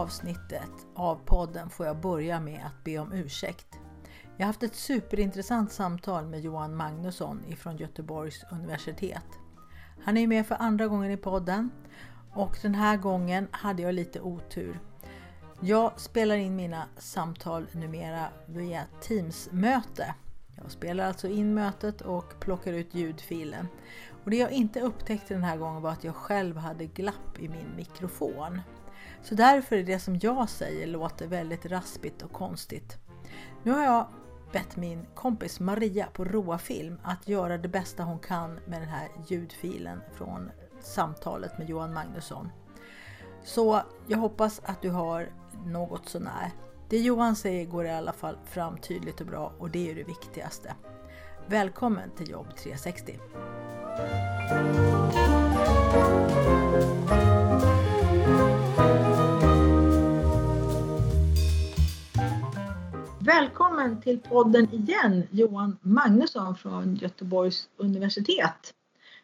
Avsnittet av podden får jag börja med att be om ursäkt. Jag har haft ett superintressant samtal med Johan Magnusson ifrån Göteborgs universitet. Han är med för andra gången i podden och den här gången hade jag lite otur. Jag spelar in mina samtal numera via Teams-möte. Jag spelar alltså in mötet och plockar ut ljudfilen. Och det jag inte upptäckte den här gången var att jag själv hade glapp i min mikrofon. Så därför är det som jag säger låter väldigt raspigt och konstigt. Nu har jag bett min kompis Maria på Roa Film att göra det bästa hon kan med den här ljudfilen från samtalet med Johan Magnusson. Så jag hoppas att du har något sånär. Det Johan säger går i alla fall fram tydligt och bra och det är det viktigaste. Välkommen till Jobb 360! Välkommen till podden igen Johan Magnusson från Göteborgs universitet.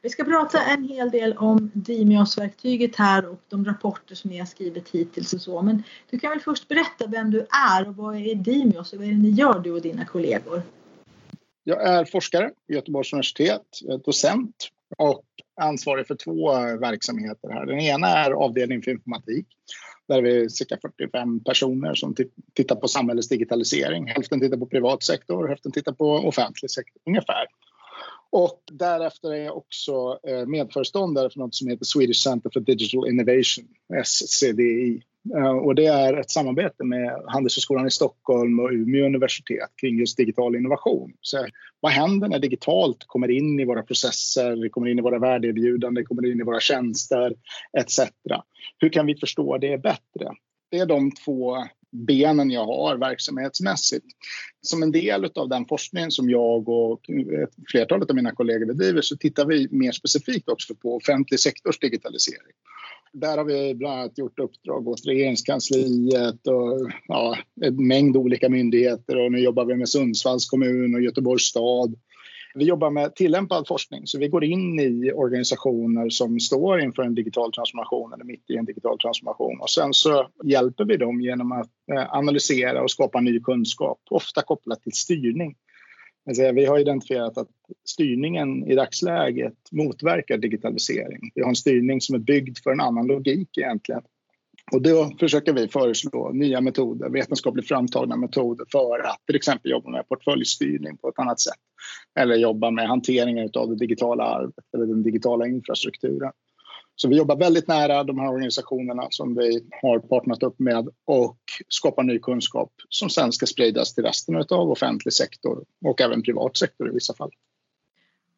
Vi ska prata en hel del om Dimios-verktyget här och de rapporter som ni har skrivit hittills och så. Men du kan väl först berätta vem du är och vad är Dimios och vad är det ni gör du och dina kollegor? Jag är forskare vid Göteborgs universitet, docent och ansvarig för två verksamheter här. Den ena är avdelningen för informatik där vi är cirka 45 personer som tittar på samhällets digitalisering. Hälften tittar på privat sektor, hälften tittar på offentlig sektor ungefär. Och därefter är jag också eh, medföreståndare för något som heter Swedish Center for Digital Innovation, SCDI. Eh, och det är ett samarbete med Handelshögskolan i Stockholm och Umeå universitet kring just digital innovation. Så vad händer när digitalt kommer in i våra processer, kommer in i våra värdeerbjudanden, kommer in i våra tjänster etc. Hur kan vi förstå det bättre? Det är de två benen jag har verksamhetsmässigt. Som en del av den forskningen som jag och flertalet av mina kollegor bedriver så tittar vi mer specifikt också på offentlig sektors digitalisering. Där har vi bland annat gjort uppdrag åt regeringskansliet och ja, en mängd olika myndigheter. Och nu jobbar vi med Sundsvalls kommun och Göteborgs stad. Vi jobbar med tillämpad forskning, så vi går in i organisationer som står inför en digital transformation eller mitt i en digital transformation. Och sen så hjälper vi dem genom att eh, analysera och skapa ny kunskap, ofta kopplat till styrning. Vi har identifierat att styrningen i dagsläget motverkar digitalisering. Vi har en styrning som är byggd för en annan logik egentligen. Och då försöker vi föreslå nya metoder, vetenskapligt framtagna metoder för att till exempel jobba med portföljstyrning på ett annat sätt. Eller jobba med hanteringen av det digitala arvet eller den digitala infrastrukturen. Så vi jobbar väldigt nära de här organisationerna som vi har partnerat upp med och skapar ny kunskap som sen ska spridas till resten av offentlig sektor och även privat sektor i vissa fall.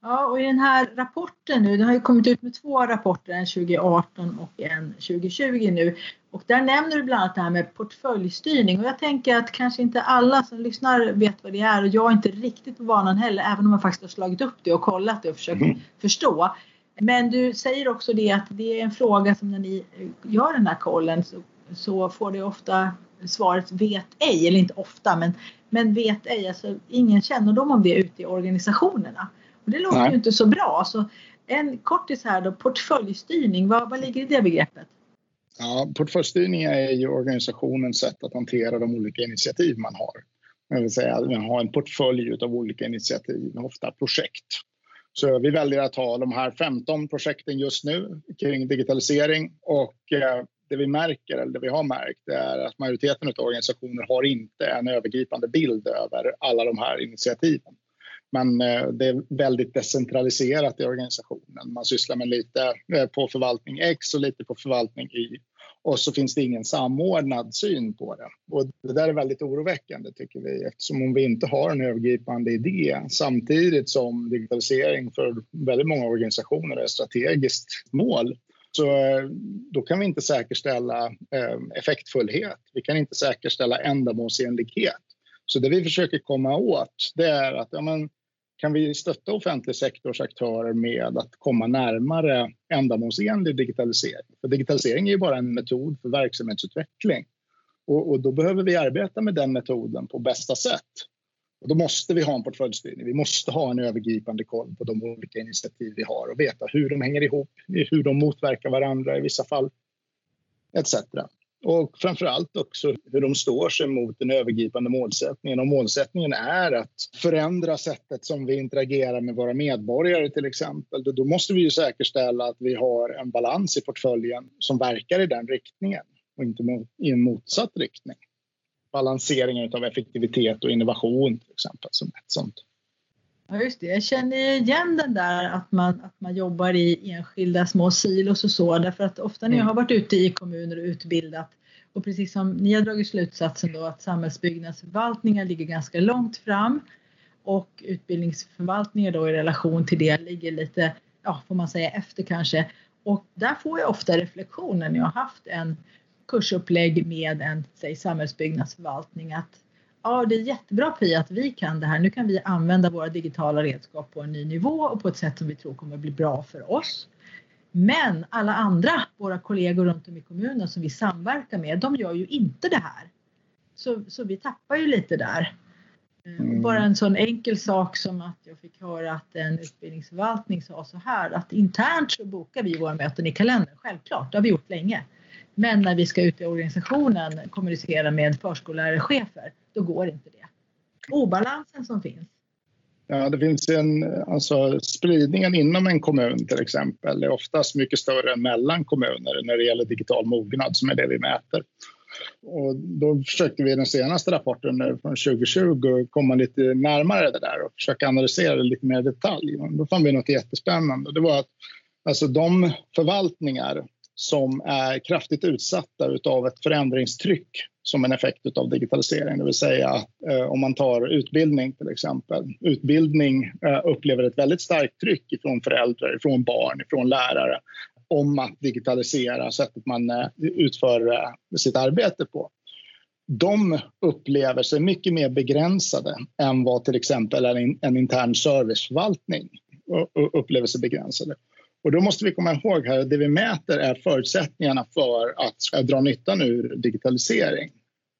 Ja, och i den här rapporten nu, det har ju kommit ut med två rapporter, en 2018 och en 2020 nu. Och där nämner du bland annat det här med portföljstyrning och jag tänker att kanske inte alla som lyssnar vet vad det är och jag är inte riktigt på banan heller, även om jag faktiskt har slagit upp det och kollat det och försökt mm. förstå. Men du säger också det att det är en fråga som när ni gör den här kollen så, så får det ofta svaret vet ej, eller inte ofta men, men vet ej, alltså ingen kännedom om det ute i organisationerna. Och det låter Nej. ju inte så bra. Så en kortis här då, portföljstyrning, vad, vad ligger i det begreppet? Ja, portföljstyrning är ju organisationens sätt att hantera de olika initiativ man har. Det vill säga att man har en portfölj av olika initiativ, ofta projekt. Så vi väljer att ha de här 15 projekten just nu kring digitalisering och eh, det vi märker, eller det vi har märkt, är att majoriteten av organisationer har inte en övergripande bild över alla de här initiativen. Men eh, det är väldigt decentraliserat i organisationen. Man sysslar med lite eh, på förvaltning X och lite på förvaltning Y. Och så finns det ingen samordnad syn på det. Och det där är väldigt oroväckande tycker vi eftersom om vi inte har en övergripande idé samtidigt som digitalisering för väldigt många organisationer är ett strategiskt mål Så eh, då kan vi inte säkerställa eh, effektfullhet. Vi kan inte säkerställa ändamålsenlighet. Så det vi försöker komma åt det är att ja, men, kan vi stötta offentlig sektors aktörer med att komma närmare ändamålsenlig digitalisering? För digitalisering är ju bara en metod för verksamhetsutveckling och, och då behöver vi arbeta med den metoden på bästa sätt. Och då måste vi ha en portföljstyrning. Vi måste ha en övergripande koll på de olika initiativ vi har och veta hur de hänger ihop, hur de motverkar varandra i vissa fall, etc. Och framför allt också hur de står sig mot den övergripande målsättningen. Och målsättningen är att förändra sättet som vi interagerar med våra medborgare till exempel. Då måste vi ju säkerställa att vi har en balans i portföljen som verkar i den riktningen och inte i en motsatt riktning. Balanseringen av effektivitet och innovation till exempel som ett sånt. Ja, just det. Jag känner igen den där att man, att man jobbar i enskilda små silos och så därför att ofta när jag mm. har varit ute i kommuner och utbildat och precis som ni har dragit slutsatsen då att samhällsbyggnadsförvaltningar ligger ganska långt fram och utbildningsförvaltningar då i relation till det ligger lite, ja får man säga efter kanske. Och där får jag ofta reflektionen när jag har haft en kursupplägg med en säg, samhällsbyggnadsförvaltning att ja, det är jättebra Pia att vi kan det här. Nu kan vi använda våra digitala redskap på en ny nivå och på ett sätt som vi tror kommer att bli bra för oss. Men alla andra, våra kollegor runt om i kommunen som vi samverkar med, de gör ju inte det här. Så, så vi tappar ju lite där. Mm. Bara en sån enkel sak som att jag fick höra att en utbildningsförvaltning sa så här att internt så bokar vi våra möten i kalendern, självklart, det har vi gjort länge. Men när vi ska ut i organisationen kommunicera med förskollärarchefer, då går inte det. Obalansen som finns. Ja, det finns en, alltså spridningen inom en kommun till exempel är oftast mycket större än mellan kommuner när det gäller digital mognad som är det vi mäter. Och då försökte vi i den senaste rapporten från 2020 komma lite närmare det där och försöka analysera det lite mer i detalj. Då fann vi något jättespännande. Det var att alltså de förvaltningar som är kraftigt utsatta av ett förändringstryck som en effekt av digitalisering. Det vill säga eh, om man tar utbildning till exempel. Utbildning eh, upplever ett väldigt starkt tryck från föräldrar, från barn, från lärare om att digitalisera sättet man eh, utför eh, sitt arbete på. De upplever sig mycket mer begränsade än vad till exempel en, en intern serviceförvaltning eh, upplever sig begränsade. Och då måste vi komma ihåg här att det vi mäter är förutsättningarna för att dra nyttan ur digitalisering.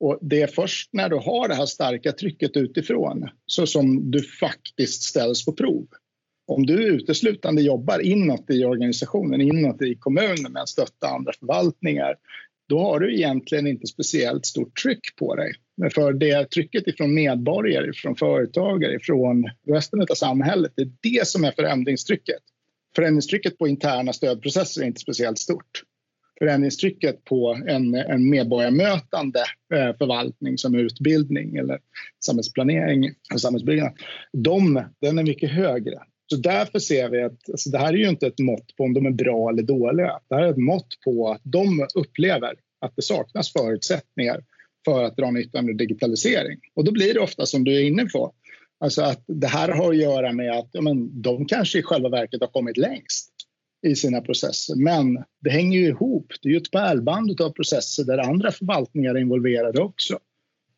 Och det är först när du har det här starka trycket utifrån så som du faktiskt ställs på prov. Om du uteslutande jobbar inåt i organisationen, inåt i kommunen med att stötta andra förvaltningar, då har du egentligen inte speciellt stort tryck på dig. Men för det trycket ifrån medborgare, från företagare, från resten av samhället, det är det som är förändringstrycket förändringstrycket på interna stödprocesser är inte speciellt stort. Förändringstrycket på en, en medborgarmötande eh, förvaltning som utbildning eller samhällsplanering och samhällsbyggnad, de, den är mycket högre. Så därför ser vi att alltså det här är ju inte ett mått på om de är bra eller dåliga. Det här är ett mått på att de upplever att det saknas förutsättningar för att dra nytta av digitalisering. Och då blir det ofta som du är inne på, Alltså att det här har att göra med att ja, men, de kanske i själva verket har kommit längst i sina processer. Men det hänger ju ihop. Det är ju ett pärlband av processer där andra förvaltningar är involverade också.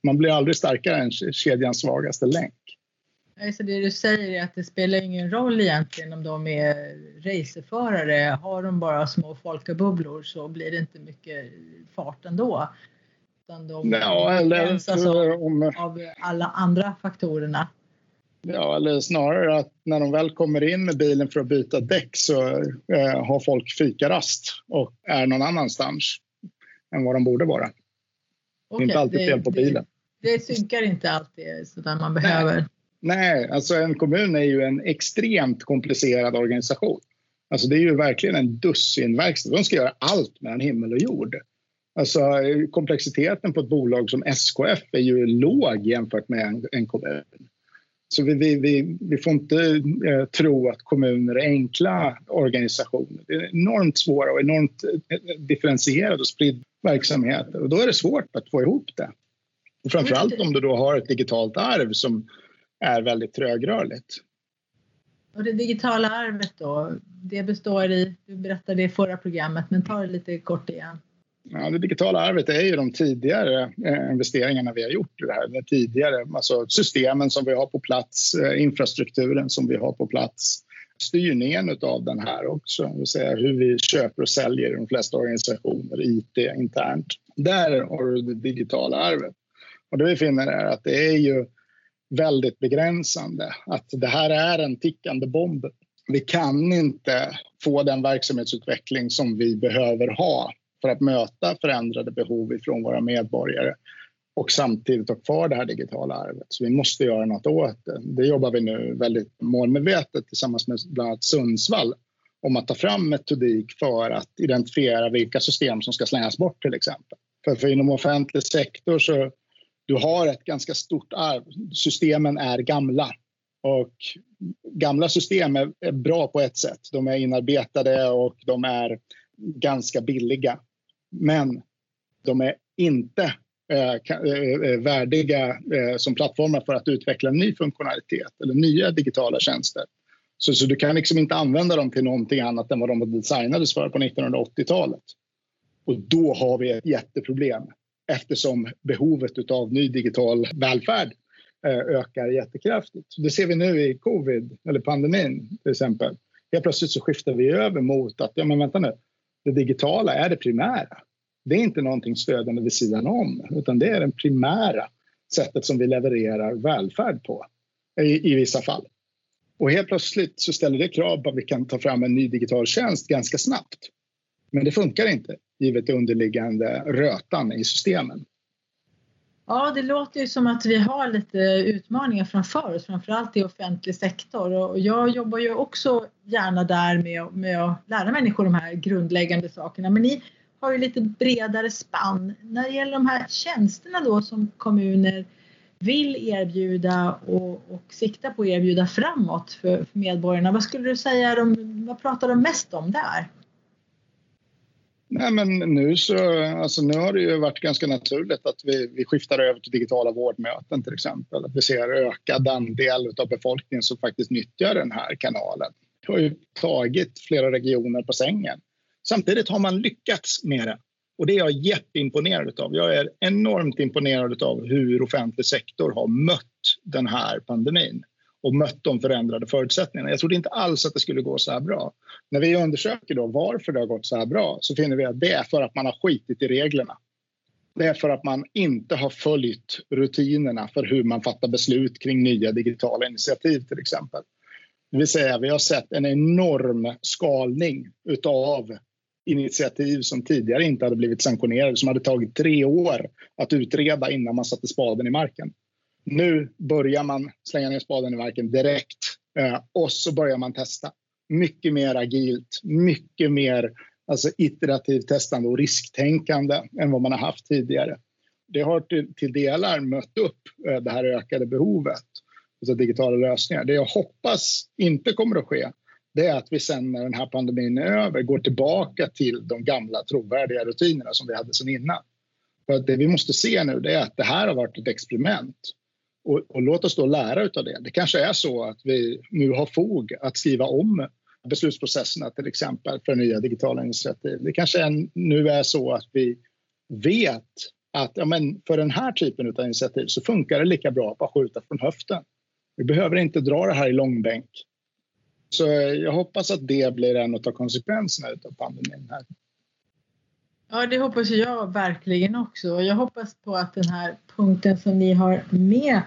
Man blir aldrig starkare än kedjans svagaste länk. Så det du säger är att det spelar ingen roll egentligen om de är racerförare. Har de bara små folkabubblor så blir det inte mycket fart ändå. Utan de ja, eller, av, av alla andra faktorerna. Ja, eller snarare att när de väl kommer in med bilen för att byta däck så eh, har folk fikarast och är någon annanstans än vad de borde vara. Okay, det är inte alltid det, fel på bilen. Det, det synkar inte alltid så där man behöver. Nej. Nej, alltså en kommun är ju en extremt komplicerad organisation. Alltså det är ju verkligen en dussinverkstad. De ska göra allt mellan himmel och jord. Alltså komplexiteten på ett bolag som SKF är ju låg jämfört med en, en kommun. Så vi, vi, vi, vi får inte eh, tro att kommuner är enkla organisationer. Det är enormt svåra och enormt eh, differentierad och spridd verksamhet. Och då är det svårt att få ihop det. Och framförallt om du då har ett digitalt arv som är väldigt trögrörligt. Och det digitala arvet då, det består i, du berättade i förra programmet, men ta det lite kort igen. Ja, det digitala arvet är ju de tidigare eh, investeringarna vi har gjort i det här. De tidigare, alltså systemen som vi har på plats, eh, infrastrukturen som vi har på plats, styrningen av den här också, det vill säga hur vi köper och säljer i de flesta organisationer, IT internt. Där har du det digitala arvet. Och det vi finner är att det är ju väldigt begränsande. Att det här är en tickande bomb. Vi kan inte få den verksamhetsutveckling som vi behöver ha för att möta förändrade behov från våra medborgare och samtidigt ha kvar det här digitala arvet. Så vi måste göra något åt det. Det jobbar vi nu väldigt målmedvetet tillsammans med bland annat Sundsvall om att ta fram metodik för att identifiera vilka system som ska slängas bort till exempel. För, för inom offentlig sektor så du har ett ganska stort arv. Systemen är gamla och gamla system är, är bra på ett sätt. De är inarbetade och de är ganska billiga. Men de är inte eh, eh, eh, värdiga som plattformar för att utveckla ny funktionalitet eller nya digitala tjänster. Så, så du kan liksom inte använda dem till någonting annat än vad de designades för på 1980-talet. Och då har vi ett jätteproblem eftersom behovet av ny digital välfärd ökar jättekraftigt. Det ser vi nu i covid, eller pandemin till exempel. Helt plötsligt så skiftar vi över mot att, ja men vänta nu, det digitala är det primära. Det är inte någonting stödjande vid sidan om, utan det är det primära sättet som vi levererar välfärd på i, i vissa fall. Och helt plötsligt så ställer det krav på att vi kan ta fram en ny digital tjänst ganska snabbt. Men det funkar inte givet underliggande rötan i systemen. Ja, det låter ju som att vi har lite utmaningar framför oss, framförallt i offentlig sektor. Och jag jobbar ju också gärna där med, med att lära människor de här grundläggande sakerna. Men ni har ju lite bredare spann. När det gäller de här tjänsterna då som kommuner vill erbjuda och, och sikta på att erbjuda framåt för, för medborgarna. Vad skulle du säga, de, vad pratar de mest om där? Nej, men nu, så, alltså nu har det ju varit ganska naturligt att vi, vi skiftar över till digitala vårdmöten till exempel. Att vi ser ökad andel av befolkningen som faktiskt nyttjar den här kanalen. Det har ju tagit flera regioner på sängen. Samtidigt har man lyckats med det. Och det är jag jätteimponerad av. Jag är enormt imponerad av hur offentlig sektor har mött den här pandemin och mött de förändrade förutsättningarna. Jag trodde inte alls att det skulle gå så här bra. När vi undersöker då varför det har gått så här bra så finner vi att det är för att man har skitit i reglerna. Det är för att man inte har följt rutinerna för hur man fattar beslut kring nya digitala initiativ till exempel. Det vill säga, vi har sett en enorm skalning utav initiativ som tidigare inte hade blivit sanktionerade, som hade tagit tre år att utreda innan man satte spaden i marken. Nu börjar man slänga ner spaden i marken direkt eh, och så börjar man testa. Mycket mer agilt, mycket mer alltså iterativt testande och risktänkande än vad man har haft tidigare. Det har till, till delar mött upp eh, det här ökade behovet av digitala lösningar. Det jag hoppas inte kommer att ske det är att vi sen när den här pandemin är över går tillbaka till de gamla trovärdiga rutinerna som vi hade sen innan. För att det vi måste se nu det är att det här har varit ett experiment och, och låt oss då lära av det. Det kanske är så att vi nu har fog att skriva om beslutsprocesserna till exempel för nya digitala initiativ. Det kanske är, nu är så att vi vet att ja, men för den här typen av initiativ så funkar det lika bra att bara skjuta från höften. Vi behöver inte dra det här i långbänk. Så jag hoppas att det blir en av konsekvenserna av pandemin här. Ja, det hoppas jag verkligen också. Jag hoppas på att den här punkten som ni har med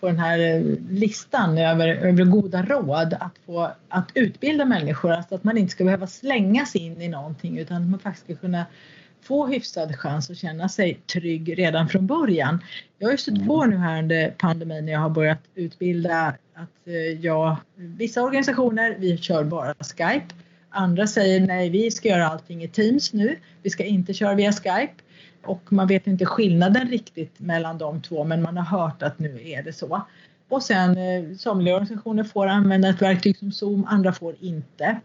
på den här eh, listan över, över goda råd att få att utbilda människor, alltså att man inte ska behöva slängas in i någonting utan att man faktiskt ska kunna få hyfsad chans att känna sig trygg redan från början. Jag har ju stött på nu här under pandemin när jag har börjat utbilda att eh, jag, vissa organisationer, vi kör bara Skype Andra säger nej, vi ska göra allting i Teams nu. Vi ska inte köra via Skype. Och man vet inte skillnaden riktigt mellan de två men man har hört att nu är det så. Och sen eh, somliga organisationer får använda ett verktyg som Zoom, andra får inte.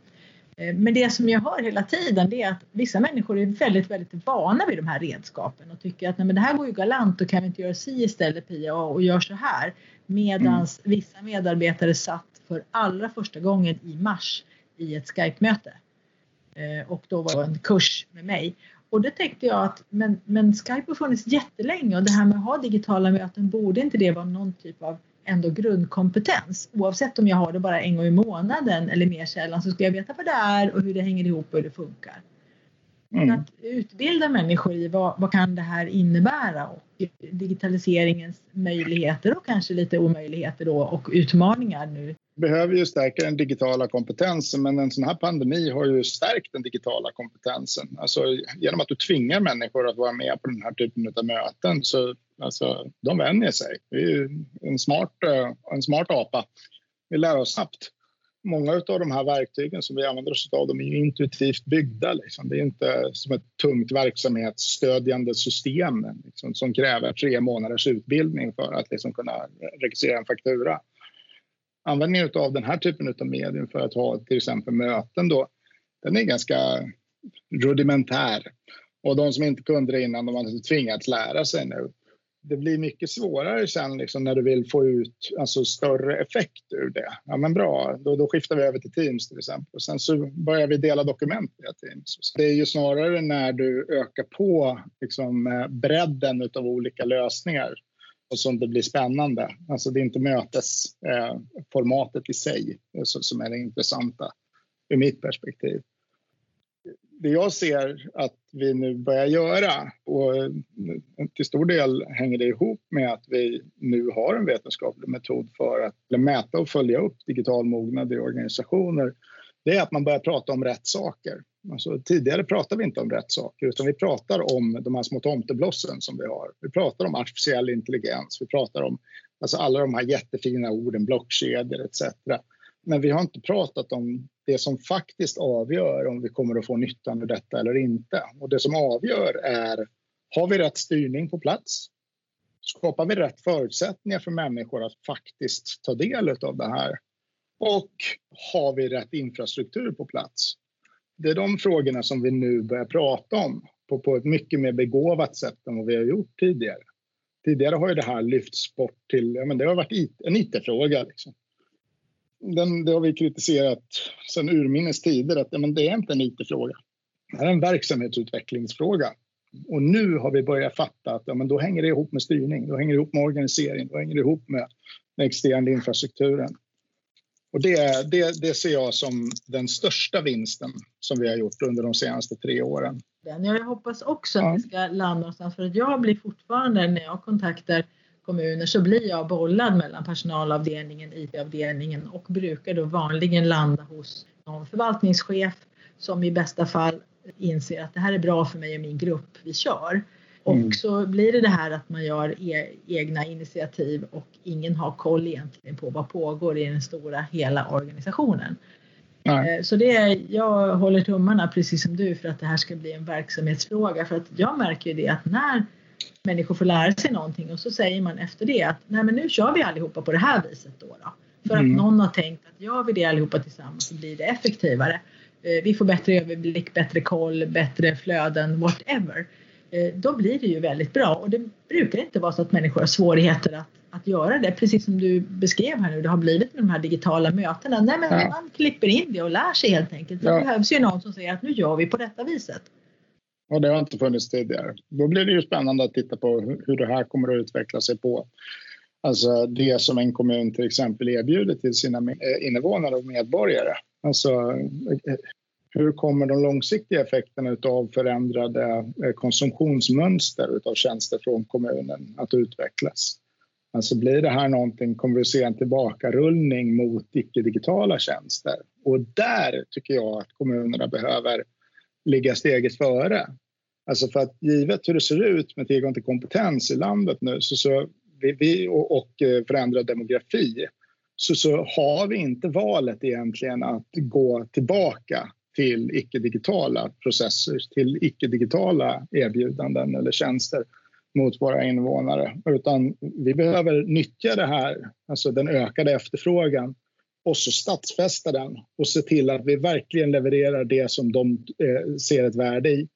Eh, men det som jag hör hela tiden det är att vissa människor är väldigt, väldigt vana vid de här redskapen och tycker att nej, men det här går ju galant och kan vi inte göra si istället Pia och, och gör så här. Medan mm. vissa medarbetare satt för allra första gången i mars i ett Skype-möte. Eh, och då var det en kurs med mig. Och då tänkte jag att men, men Skype har funnits jättelänge och det här med att ha digitala möten, borde inte det vara någon typ av ändå grundkompetens? Oavsett om jag har det bara en gång i månaden eller mer sällan så ska jag veta vad det är och hur det hänger ihop och hur det funkar. Mm. Att utbilda människor i vad, vad kan det här innebära och digitaliseringens möjligheter och kanske lite omöjligheter då och utmaningar nu. Vi behöver ju stärka den digitala kompetensen men en sån här pandemi har ju stärkt den digitala kompetensen. Alltså, genom att du tvingar människor att vara med på den här typen av möten så alltså, de vänjer sig. Vi är ju en smart, eh, en smart apa. Vi lär oss snabbt många av de här verktygen som vi använder oss av de är intuitivt byggda. Liksom. Det är inte som ett tungt verksamhetsstödjande system liksom, som kräver tre månaders utbildning för att liksom, kunna registrera en faktura. Användningen av den här typen av medium för att ha till exempel möten då, den är ganska rudimentär. Och de som inte kunde det innan, de har tvingats lära sig nu det blir mycket svårare sen liksom när du vill få ut alltså, större effekt ur det. Ja, men bra, då, då skiftar vi över till Teams till exempel. Sen så börjar vi dela dokument via Teams. Det är ju snarare när du ökar på liksom, eh, bredden av olika lösningar och som det blir spännande. Alltså det är inte mötesformatet eh, i sig eh, som är det intressanta ur mitt perspektiv det jag ser att vi nu börjar göra och eh, till stor del hänger det ihop med att vi nu har en vetenskaplig metod för att mäta och följa upp digital mognad i organisationer. Det är att man börjar prata om rätt saker. Alltså, tidigare pratade vi inte om rätt saker utan vi pratar om de här små tomteblossen som vi har. Vi pratar om artificiell intelligens, vi pratar om alltså alla de här jättefina orden, blockkedjor etc. Men vi har inte pratat om det som faktiskt avgör om vi kommer att få nyttan av detta eller inte. Och det som avgör är, har vi rätt styrning på plats? Skapar vi rätt förutsättningar för människor att faktiskt ta del av det här? Och har vi rätt infrastruktur på plats? Det är de frågorna som vi nu börjar prata om på, på ett mycket mer begåvat sätt än vad vi har gjort tidigare. Tidigare har ju det här lyfts bort till, ja men det har varit en IT-fråga. Liksom den, det har vi kritiserat sedan urminnes tider att ja, men det är inte en IT-fråga. Det är en verksamhetsutvecklingsfråga. Och nu har vi börjat fatta att ja, men då hänger det ihop med styrning, då hänger det ihop med organisering, då hänger det ihop med den externa infrastrukturen. Och det, det, det ser jag som den största vinsten som vi har gjort under de senaste tre åren. Jag hoppas också att ja. det ska landa någonstans för att jag blir fortfarande när jag kontaktar kommuner så blir jag bollad mellan personalavdelningen, IT-avdelningen och brukar då vanligen landa hos någon förvaltningschef som i bästa fall inser att det här är bra för mig och min grupp, vi kör. Och mm. så blir det det här att man gör e egna initiativ och ingen har koll egentligen på vad pågår i den stora hela organisationen. Nej. Eh, så det, jag håller tummarna precis som du för att det här ska bli en verksamhetsfråga för att jag märker ju det att när människor får lära sig någonting och så säger man efter det att nej men nu kör vi allihopa på det här viset då. då. För mm. att någon har tänkt att gör vi det allihopa tillsammans så blir det effektivare. Eh, vi får bättre överblick, bättre koll, bättre flöden, whatever. Eh, då blir det ju väldigt bra och det brukar inte vara så att människor har svårigheter att, att göra det. Precis som du beskrev här nu, det har blivit med de här digitala mötena. Nej men ja. man klipper in det och lär sig helt enkelt. Det ja. behövs ju någon som säger att nu gör vi på detta viset. Och det har inte funnits tidigare. Då blir det ju spännande att titta på hur det här kommer att utveckla sig på alltså det som en kommun till exempel erbjuder till sina eh, invånare och medborgare. Alltså, eh, hur kommer de långsiktiga effekterna av förändrade eh, konsumtionsmönster av tjänster från kommunen att utvecklas? Alltså blir det här någonting, kommer vi att se en tillbakarullning mot icke-digitala tjänster? Och där tycker jag att kommunerna behöver ligga steget före. Alltså för att givet hur det ser ut med tillgång till kompetens i landet nu så, så vi, vi, och, och eh, förändrad demografi så, så har vi inte valet egentligen att gå tillbaka till icke-digitala processer, till icke-digitala erbjudanden eller tjänster mot våra invånare. Utan vi behöver nyttja det här, alltså den ökade efterfrågan och så stadsfästa den och se till att vi verkligen levererar det som de eh, ser ett värde i.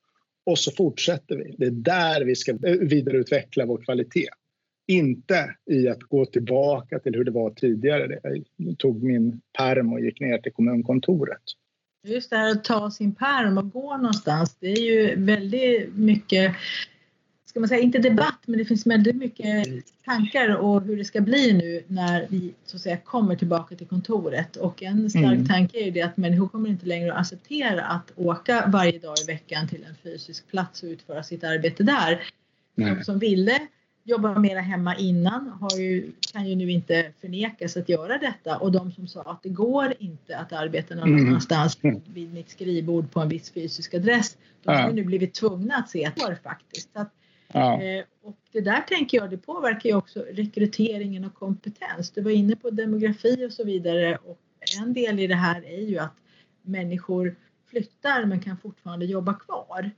Och så fortsätter vi. Det är där vi ska eh, vidareutveckla vår kvalitet. inte i att gå tillbaka till hur det var tidigare. Jag tog min perm och gick ner till kommunkontoret. Just det här att ta sin perm och gå någonstans, det är ju väldigt mycket ska man säga, inte debatt, men det finns väldigt mycket tankar och hur det ska bli nu när vi så att säga kommer tillbaka till kontoret. Och en stark mm. tanke är ju det att människor kommer inte längre att acceptera att åka varje dag i veckan till en fysisk plats och utföra sitt arbete där. Nej. De som ville jobba mera hemma innan ju, kan ju nu inte förnekas att göra detta och de som sa att det går inte att arbeta någon mm. annanstans vid mitt skrivbord på en viss fysisk adress, de har ju nu blivit tvungna att se att det går faktiskt. Att Ja. Eh, och det där tänker jag, det påverkar ju också rekryteringen och kompetens. Du var inne på demografi och så vidare och en del i det här är ju att människor flyttar men kan fortfarande jobba kvar.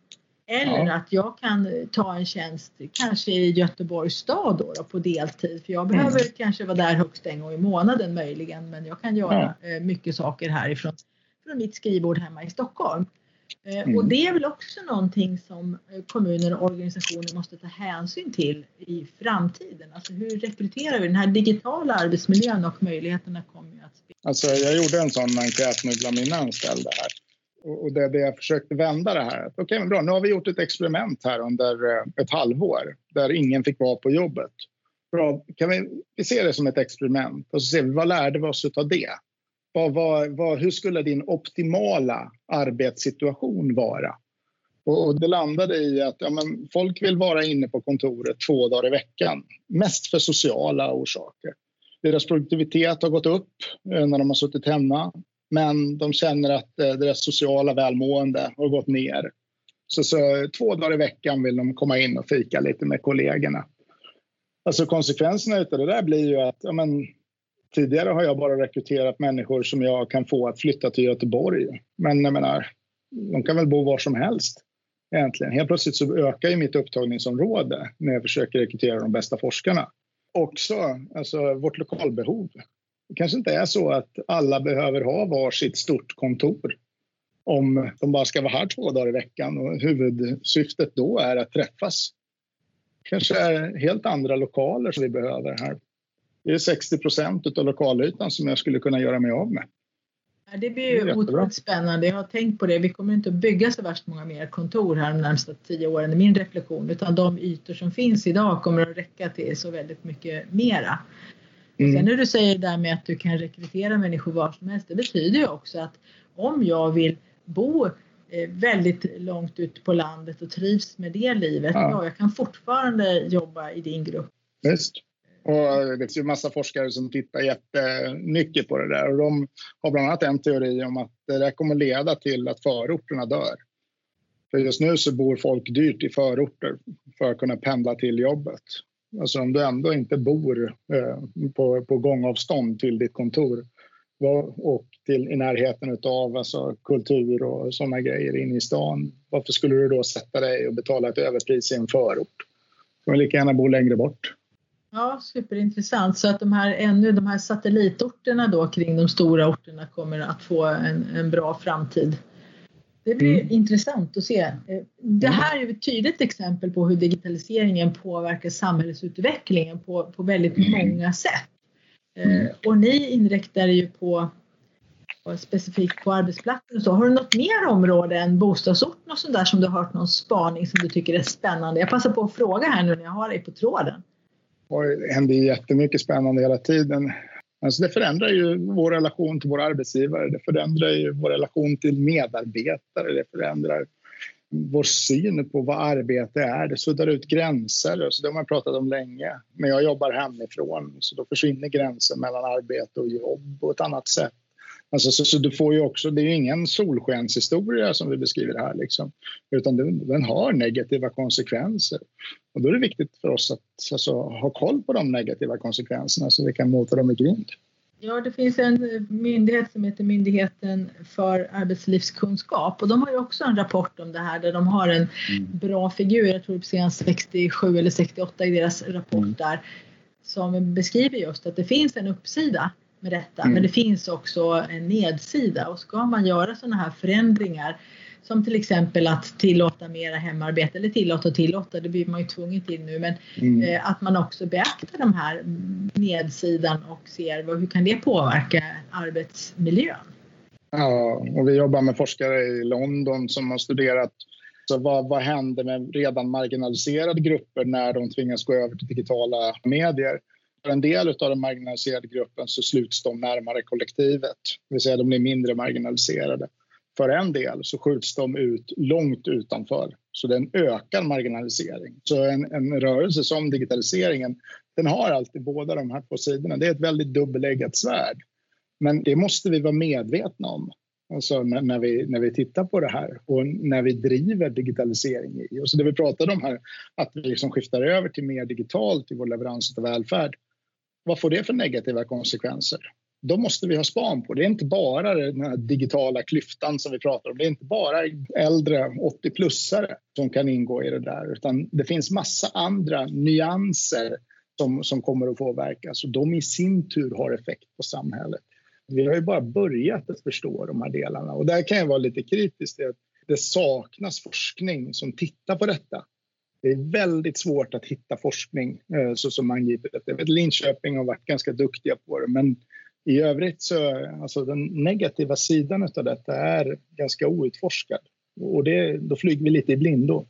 Eller ja. att jag kan ta en tjänst, kanske i Göteborgs stad då, då på deltid. För jag behöver mm. kanske vara där högst en gång i månaden möjligen. Men jag kan göra ja. Eh, mycket saker härifrån från mitt skrivbord hemma i Stockholm. Eh, mm. Och det är väl också någonting som eh, kommuner och organisationer måste ta hänsyn till i framtiden. Alltså hur rekryterar vi den här digitala arbetsmiljön och möjligheterna kommer ju att spela. Alltså jag gjorde en sån enkät nu bland mina anställda här. Och det, det jag försökte vända det här. Okej, okay, men bra, nu har vi gjort ett experiment här under eh, ett halvår där ingen fick vara på jobbet. Bra, kan vi, vi ser det som ett experiment och så ser vi vad lärde vi oss av det? Vad, vad, vad, hur skulle din optimala arbetssituation vara? Och, och det landade i att ja, men folk vill vara inne på kontoret två dagar i veckan. Mest för sociala orsaker. Deras produktivitet har gått upp eh, när de har suttit hemma. Men de känner att eh, deras sociala välmående har gått ner. Så, så två dagar i veckan vill de komma in och fika lite med kollegorna. Alltså konsekvenserna av det där blir ju att ja, men, Tidigare har jag bara rekryterat människor som jag kan få att flytta till Göteborg. Men jag menar, de kan väl bo var som helst egentligen. Helt plötsligt så ökar ju mitt upptagningsområde när jag försöker rekrytera de bästa forskarna. Också alltså, vårt lokalbehov. Det kanske inte är så att alla behöver ha var sitt stort kontor om de bara ska vara här två dagar i veckan och huvudsyftet då är att träffas. kanske är helt andra lokaler som vi behöver här det är 60 procent av lokalytan som jag skulle kunna göra mig av med. Det blir ju otroligt spännande. Jag har tänkt på det. Vi kommer inte att bygga så värst många mer kontor här de närmsta tio åren, i min reflektion, utan de ytor som finns idag kommer att räcka till så väldigt mycket mera. Mm. Sen när du säger det där med att du kan rekrytera människor var som helst, det betyder ju också att om jag vill bo eh, väldigt långt ut på landet och trivs med det livet, ja, ja jag kan fortfarande jobba i din grupp. Visst. Och det finns ju massa forskare som tittar jättemycket på det där och de har bland annat en teori om att det där kommer leda till att förorterna dör. För just nu så bor folk dyrt i förorter för att kunna pendla till jobbet. Alltså om du ändå inte bor eh, på, på gångavstånd till ditt kontor och till, i närheten av alltså, kultur och såna grejer inne i stan. Varför skulle du då sätta dig och betala ett överpris i en förort? Du kan lika gärna bo längre bort. Ja, superintressant. Så att de här, ännu, de här satellitorterna då kring de stora orterna kommer att få en, en bra framtid. Det blir mm. intressant att se. Det här är ett tydligt exempel på hur digitaliseringen påverkar samhällsutvecklingen på, på väldigt mm. många sätt. Mm. Och ni inriktar ju på specifikt på arbetsplatser och så. Har du något mer område än bostadsorten och sådär som du har hört någon spaning som du tycker är spännande? Jag passar på att fråga här nu när jag har dig på tråden. Det händer jättemycket spännande hela tiden. Alltså det förändrar ju vår relation till våra arbetsgivare, det förändrar ju vår relation till medarbetare, det förändrar vår syn på vad arbete är. Det suddar ut gränser, så det har man pratat om länge. Men jag jobbar hemifrån, så då försvinner gränsen mellan arbete och jobb på ett annat sätt. Alltså, så, så, du får ju också, det är ju ingen solskenshistoria som vi beskriver här, liksom, utan den, den, har negativa konsekvenser. Och då är det viktigt för oss att alltså, ha koll på de negativa konsekvenserna så vi kan mota dem i grind. Ja, det finns en myndighet som heter Myndigheten för arbetslivskunskap och de har ju också en rapport om det här där de har en mm. bra figur, jag tror på 67 eller 68 i deras rapport mm. där, som beskriver just att det finns en uppsida med detta. Mm. Men det finns också en nedsida och ska man göra sådana här förändringar Som till exempel att tillåta mera hemarbete, eller tillåta och tillåta, det blir man ju tvungen till nu, men mm. eh, att man också beaktar de här nedsidan och ser hur kan det påverka arbetsmiljön? Ja, och vi jobbar med forskare i London som har studerat så vad, vad händer med redan marginaliserade grupper när de tvingas gå över till digitala medier? För en del av den marginaliserade gruppen så sluts de närmare kollektivet, det vill säga de blir mindre marginaliserade. För en del så skjuts de ut långt utanför, så det är en ökad marginalisering. Så en, en rörelse som digitaliseringen, den har alltid båda de här två sidorna. Det är ett väldigt dubbeleggat svärd. Men det måste vi vara medvetna om alltså när, när, vi, när vi tittar på det här och när vi driver digitalisering i. Och så det vi pratade om här, att vi liksom skiftar över till mer digitalt i vår leverans av välfärd. Vad får det för negativa konsekvenser? De måste vi ha span på. Det är inte bara den här digitala klyftan som vi pratar om. Det är inte bara äldre 80-plussare som kan ingå i det där, utan det finns massa andra nyanser som, som kommer att påverkas och de i sin tur har effekt på samhället. Vi har ju bara börjat att förstå de här delarna och där kan jag vara lite kritisk till att det saknas forskning som tittar på detta. Det är väldigt svårt att hitta forskning eh, så som angriper detta. Jag vet Linköping har varit ganska duktiga på det men i övrigt så alltså den negativa sidan av detta är ganska outforskad och det, då flyger vi lite i blindo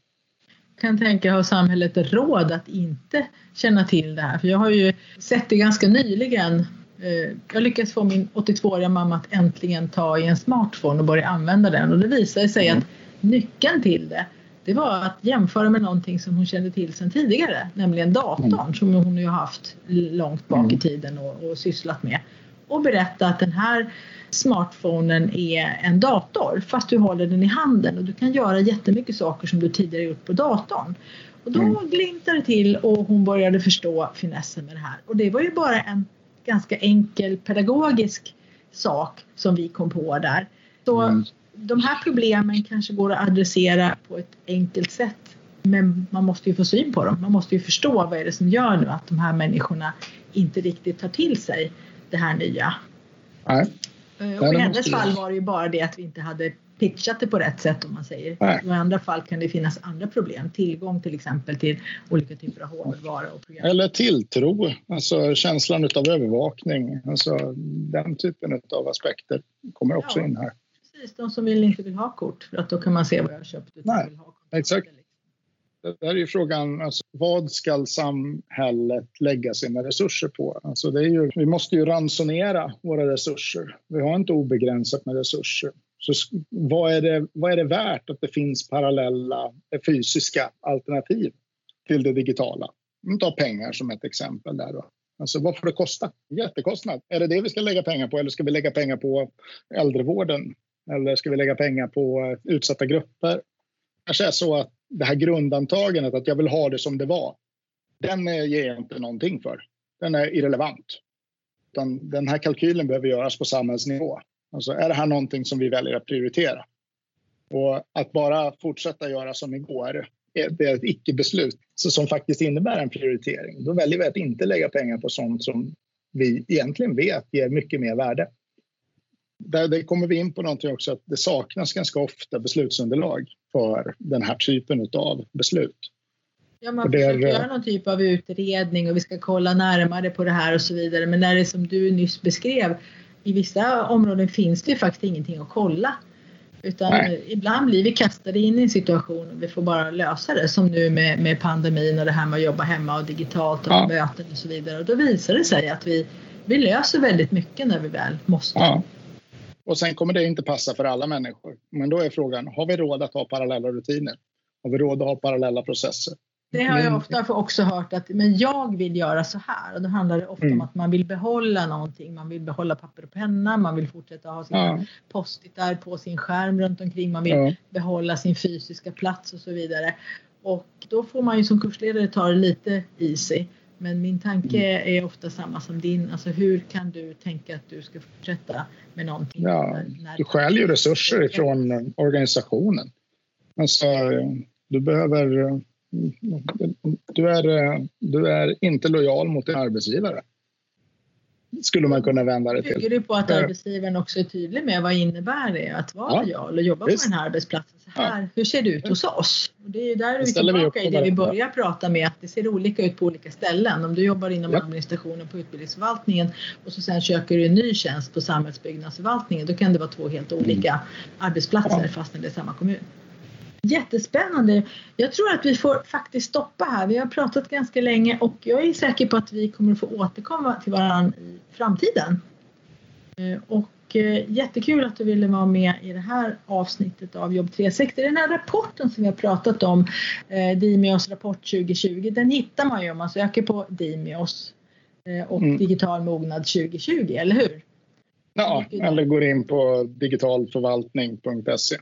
kan tänka, har samhället råd att inte känna till det här? För jag har ju sett det ganska nyligen Eh, jag lyckades få min 82-åriga mamma att äntligen ta i en smartphone och börja använda den och det visade sig att nyckeln till det det var att jämföra med någonting som hon kände till sedan tidigare, nämligen datorn mm. som hon ju haft långt bak i mm. tiden och, och sysslat med och berätta att den här smartphonen är en dator fast du håller den i handen och du kan göra jättemycket saker som du tidigare gjort på datorn. Och då mm. glimtade det till och hon började förstå finessen med det här och det var ju bara en ganska enkel pedagogisk sak som vi kom på där. Så mm. de här problemen kanske går att adressera på ett enkelt sätt men man måste ju få syn på dem. Man måste ju förstå vad är det som gör nu att de här människorna inte riktigt tar till sig det här nya. Nej. Eh, och I hennes fall var det ju bara det att vi inte hade pitchat det på rätt sätt om man säger. Nej. I andra fall kan det finnas andra problem. Tillgång till exempel till olika typer av hårdvara och program. Eller tilltro, alltså känslan av övervakning. Alltså den typen av aspekter kommer också ja, in här. Precis, de som vill, inte vill ha kort för att då kan man se vad jag har köpt. Nej, vill ha exakt. Det där är ju frågan, alltså, vad ska samhället lägga sina resurser på? Alltså det är ju, vi måste ju ransonera våra resurser. Vi har inte obegränsat med resurser. Så vad är, det, vad är det värt att det finns parallella eh, fysiska alternativ till det digitala? Ta pengar som ett exempel där då. Alltså vad får det kosta? Jättekostnad. Är det det vi ska lägga pengar på eller ska vi lägga pengar på äldrevården? Eller ska vi lägga pengar på eh, utsatta grupper? kanske är så att det här grundantagandet att jag vill ha det som det var, den eh, ger jag inte någonting för. Den är irrelevant. Utan den här kalkylen behöver göras på samhällsnivå. Alltså är det här någonting som vi väljer att prioritera? Och att bara fortsätta göra som igår, eh, det är ett icke-beslut som faktiskt innebär en prioritering. Då väljer vi att inte lägga pengar på sånt som vi egentligen vet ger mycket mer värde. Där, där kommer vi in på någonting också att det saknas ganska ofta beslutsunderlag för den här typen av beslut. Ja, man försöker göra någon typ av utredning och vi ska kolla närmare på det här och så vidare. Men när det som du nyss beskrev, i vissa områden finns det ju faktiskt ingenting att kolla. Utan Nej. ibland blir vi kastade in i en situation och vi får bara lösa det. Som nu med, med pandemin och det här med att jobba hemma och digitalt och ja. möten och så vidare. Och då visar det sig att vi, vi löser väldigt mycket när vi väl måste. Ja. Och sen kommer det inte passa för alla människor. Men då är frågan, har vi råd att ha parallella rutiner? Har vi råd att ha parallella processer? Det har jag ofta också hört att men jag vill göra så här och då handlar det ofta mm. om att man vill behålla någonting. Man vill behålla papper och penna, man vill fortsätta ha sina ja. postitar på sin skärm runt omkring, man vill ja. behålla sin fysiska plats och så vidare. Och då får man ju som kursledare ta det lite easy. Men min tanke mm. är ofta samma som din. Alltså hur kan du tänka att du ska fortsätta med någonting? Ja, du stjäl ju resurser ifrån organisationen. Alltså, du behöver du är, du är inte lojal mot din arbetsgivare. Skulle man kunna vända det till. Bygger det på att arbetsgivaren också är tydlig med vad innebär det att vara ja, lojal och jobba Visst. på den här arbetsplatsen? Så här, ja. Hur ser det ut hos oss? Och det är ju där vi är tillbaka vi i det vi börjar prata med att det ser olika ut på olika ställen. Om du jobbar inom ja. administrationen på utbildningsförvaltningen och så sen söker du en ny tjänst på samhällsbyggnadsförvaltningen då kan det vara två helt olika mm. arbetsplatser fast det är samma kommun. Jättespännande. Jag tror att vi får faktiskt stoppa här. Vi har pratat ganska länge och jag är säker på att vi kommer att få återkomma till varandra i framtiden. Eh, och eh, jättekul att du ville vara med i det här avsnittet av Jobb 360. Den här rapporten som vi har pratat om, eh, Dimios rapport 2020, den hittar man ju om man söker på Dimios och mm. digital mognad 2020, eller hur? Ja, eller går in på digitalförvaltning.se.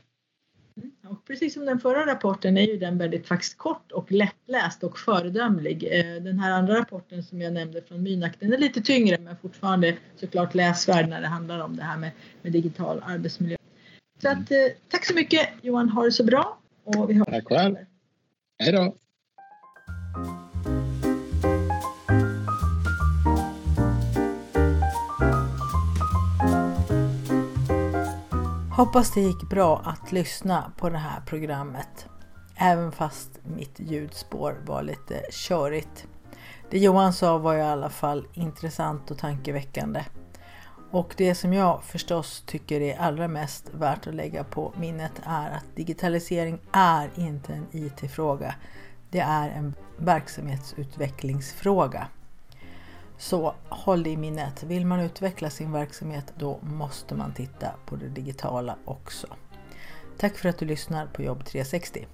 Och precis som den förra rapporten är ju den väldigt faktiskt kort och lättläst och föredömlig. Eh, den här andra rapporten som jag nämnde från Mynak den är lite tyngre men fortfarande såklart läsvärd när det handlar om det här med, med digital arbetsmiljö. Så att, eh, tack så mycket Johan, ha det så bra och vi hörs. Tack själv. Hej då. Hoppas det gick bra att lyssna på det här programmet. Även fast mitt ljudspår var lite körigt. Det Johan sa var i alla fall intressant och tankeväckande. Och det som jag förstås tycker är allra mest värt att lägga på minnet är att digitalisering är inte en IT-fråga. Det är en verksamhetsutvecklingsfråga. Så håll det i minnet, vill man utveckla sin verksamhet då måste man titta på det digitala också. Tack för att du lyssnar på Jobb 360.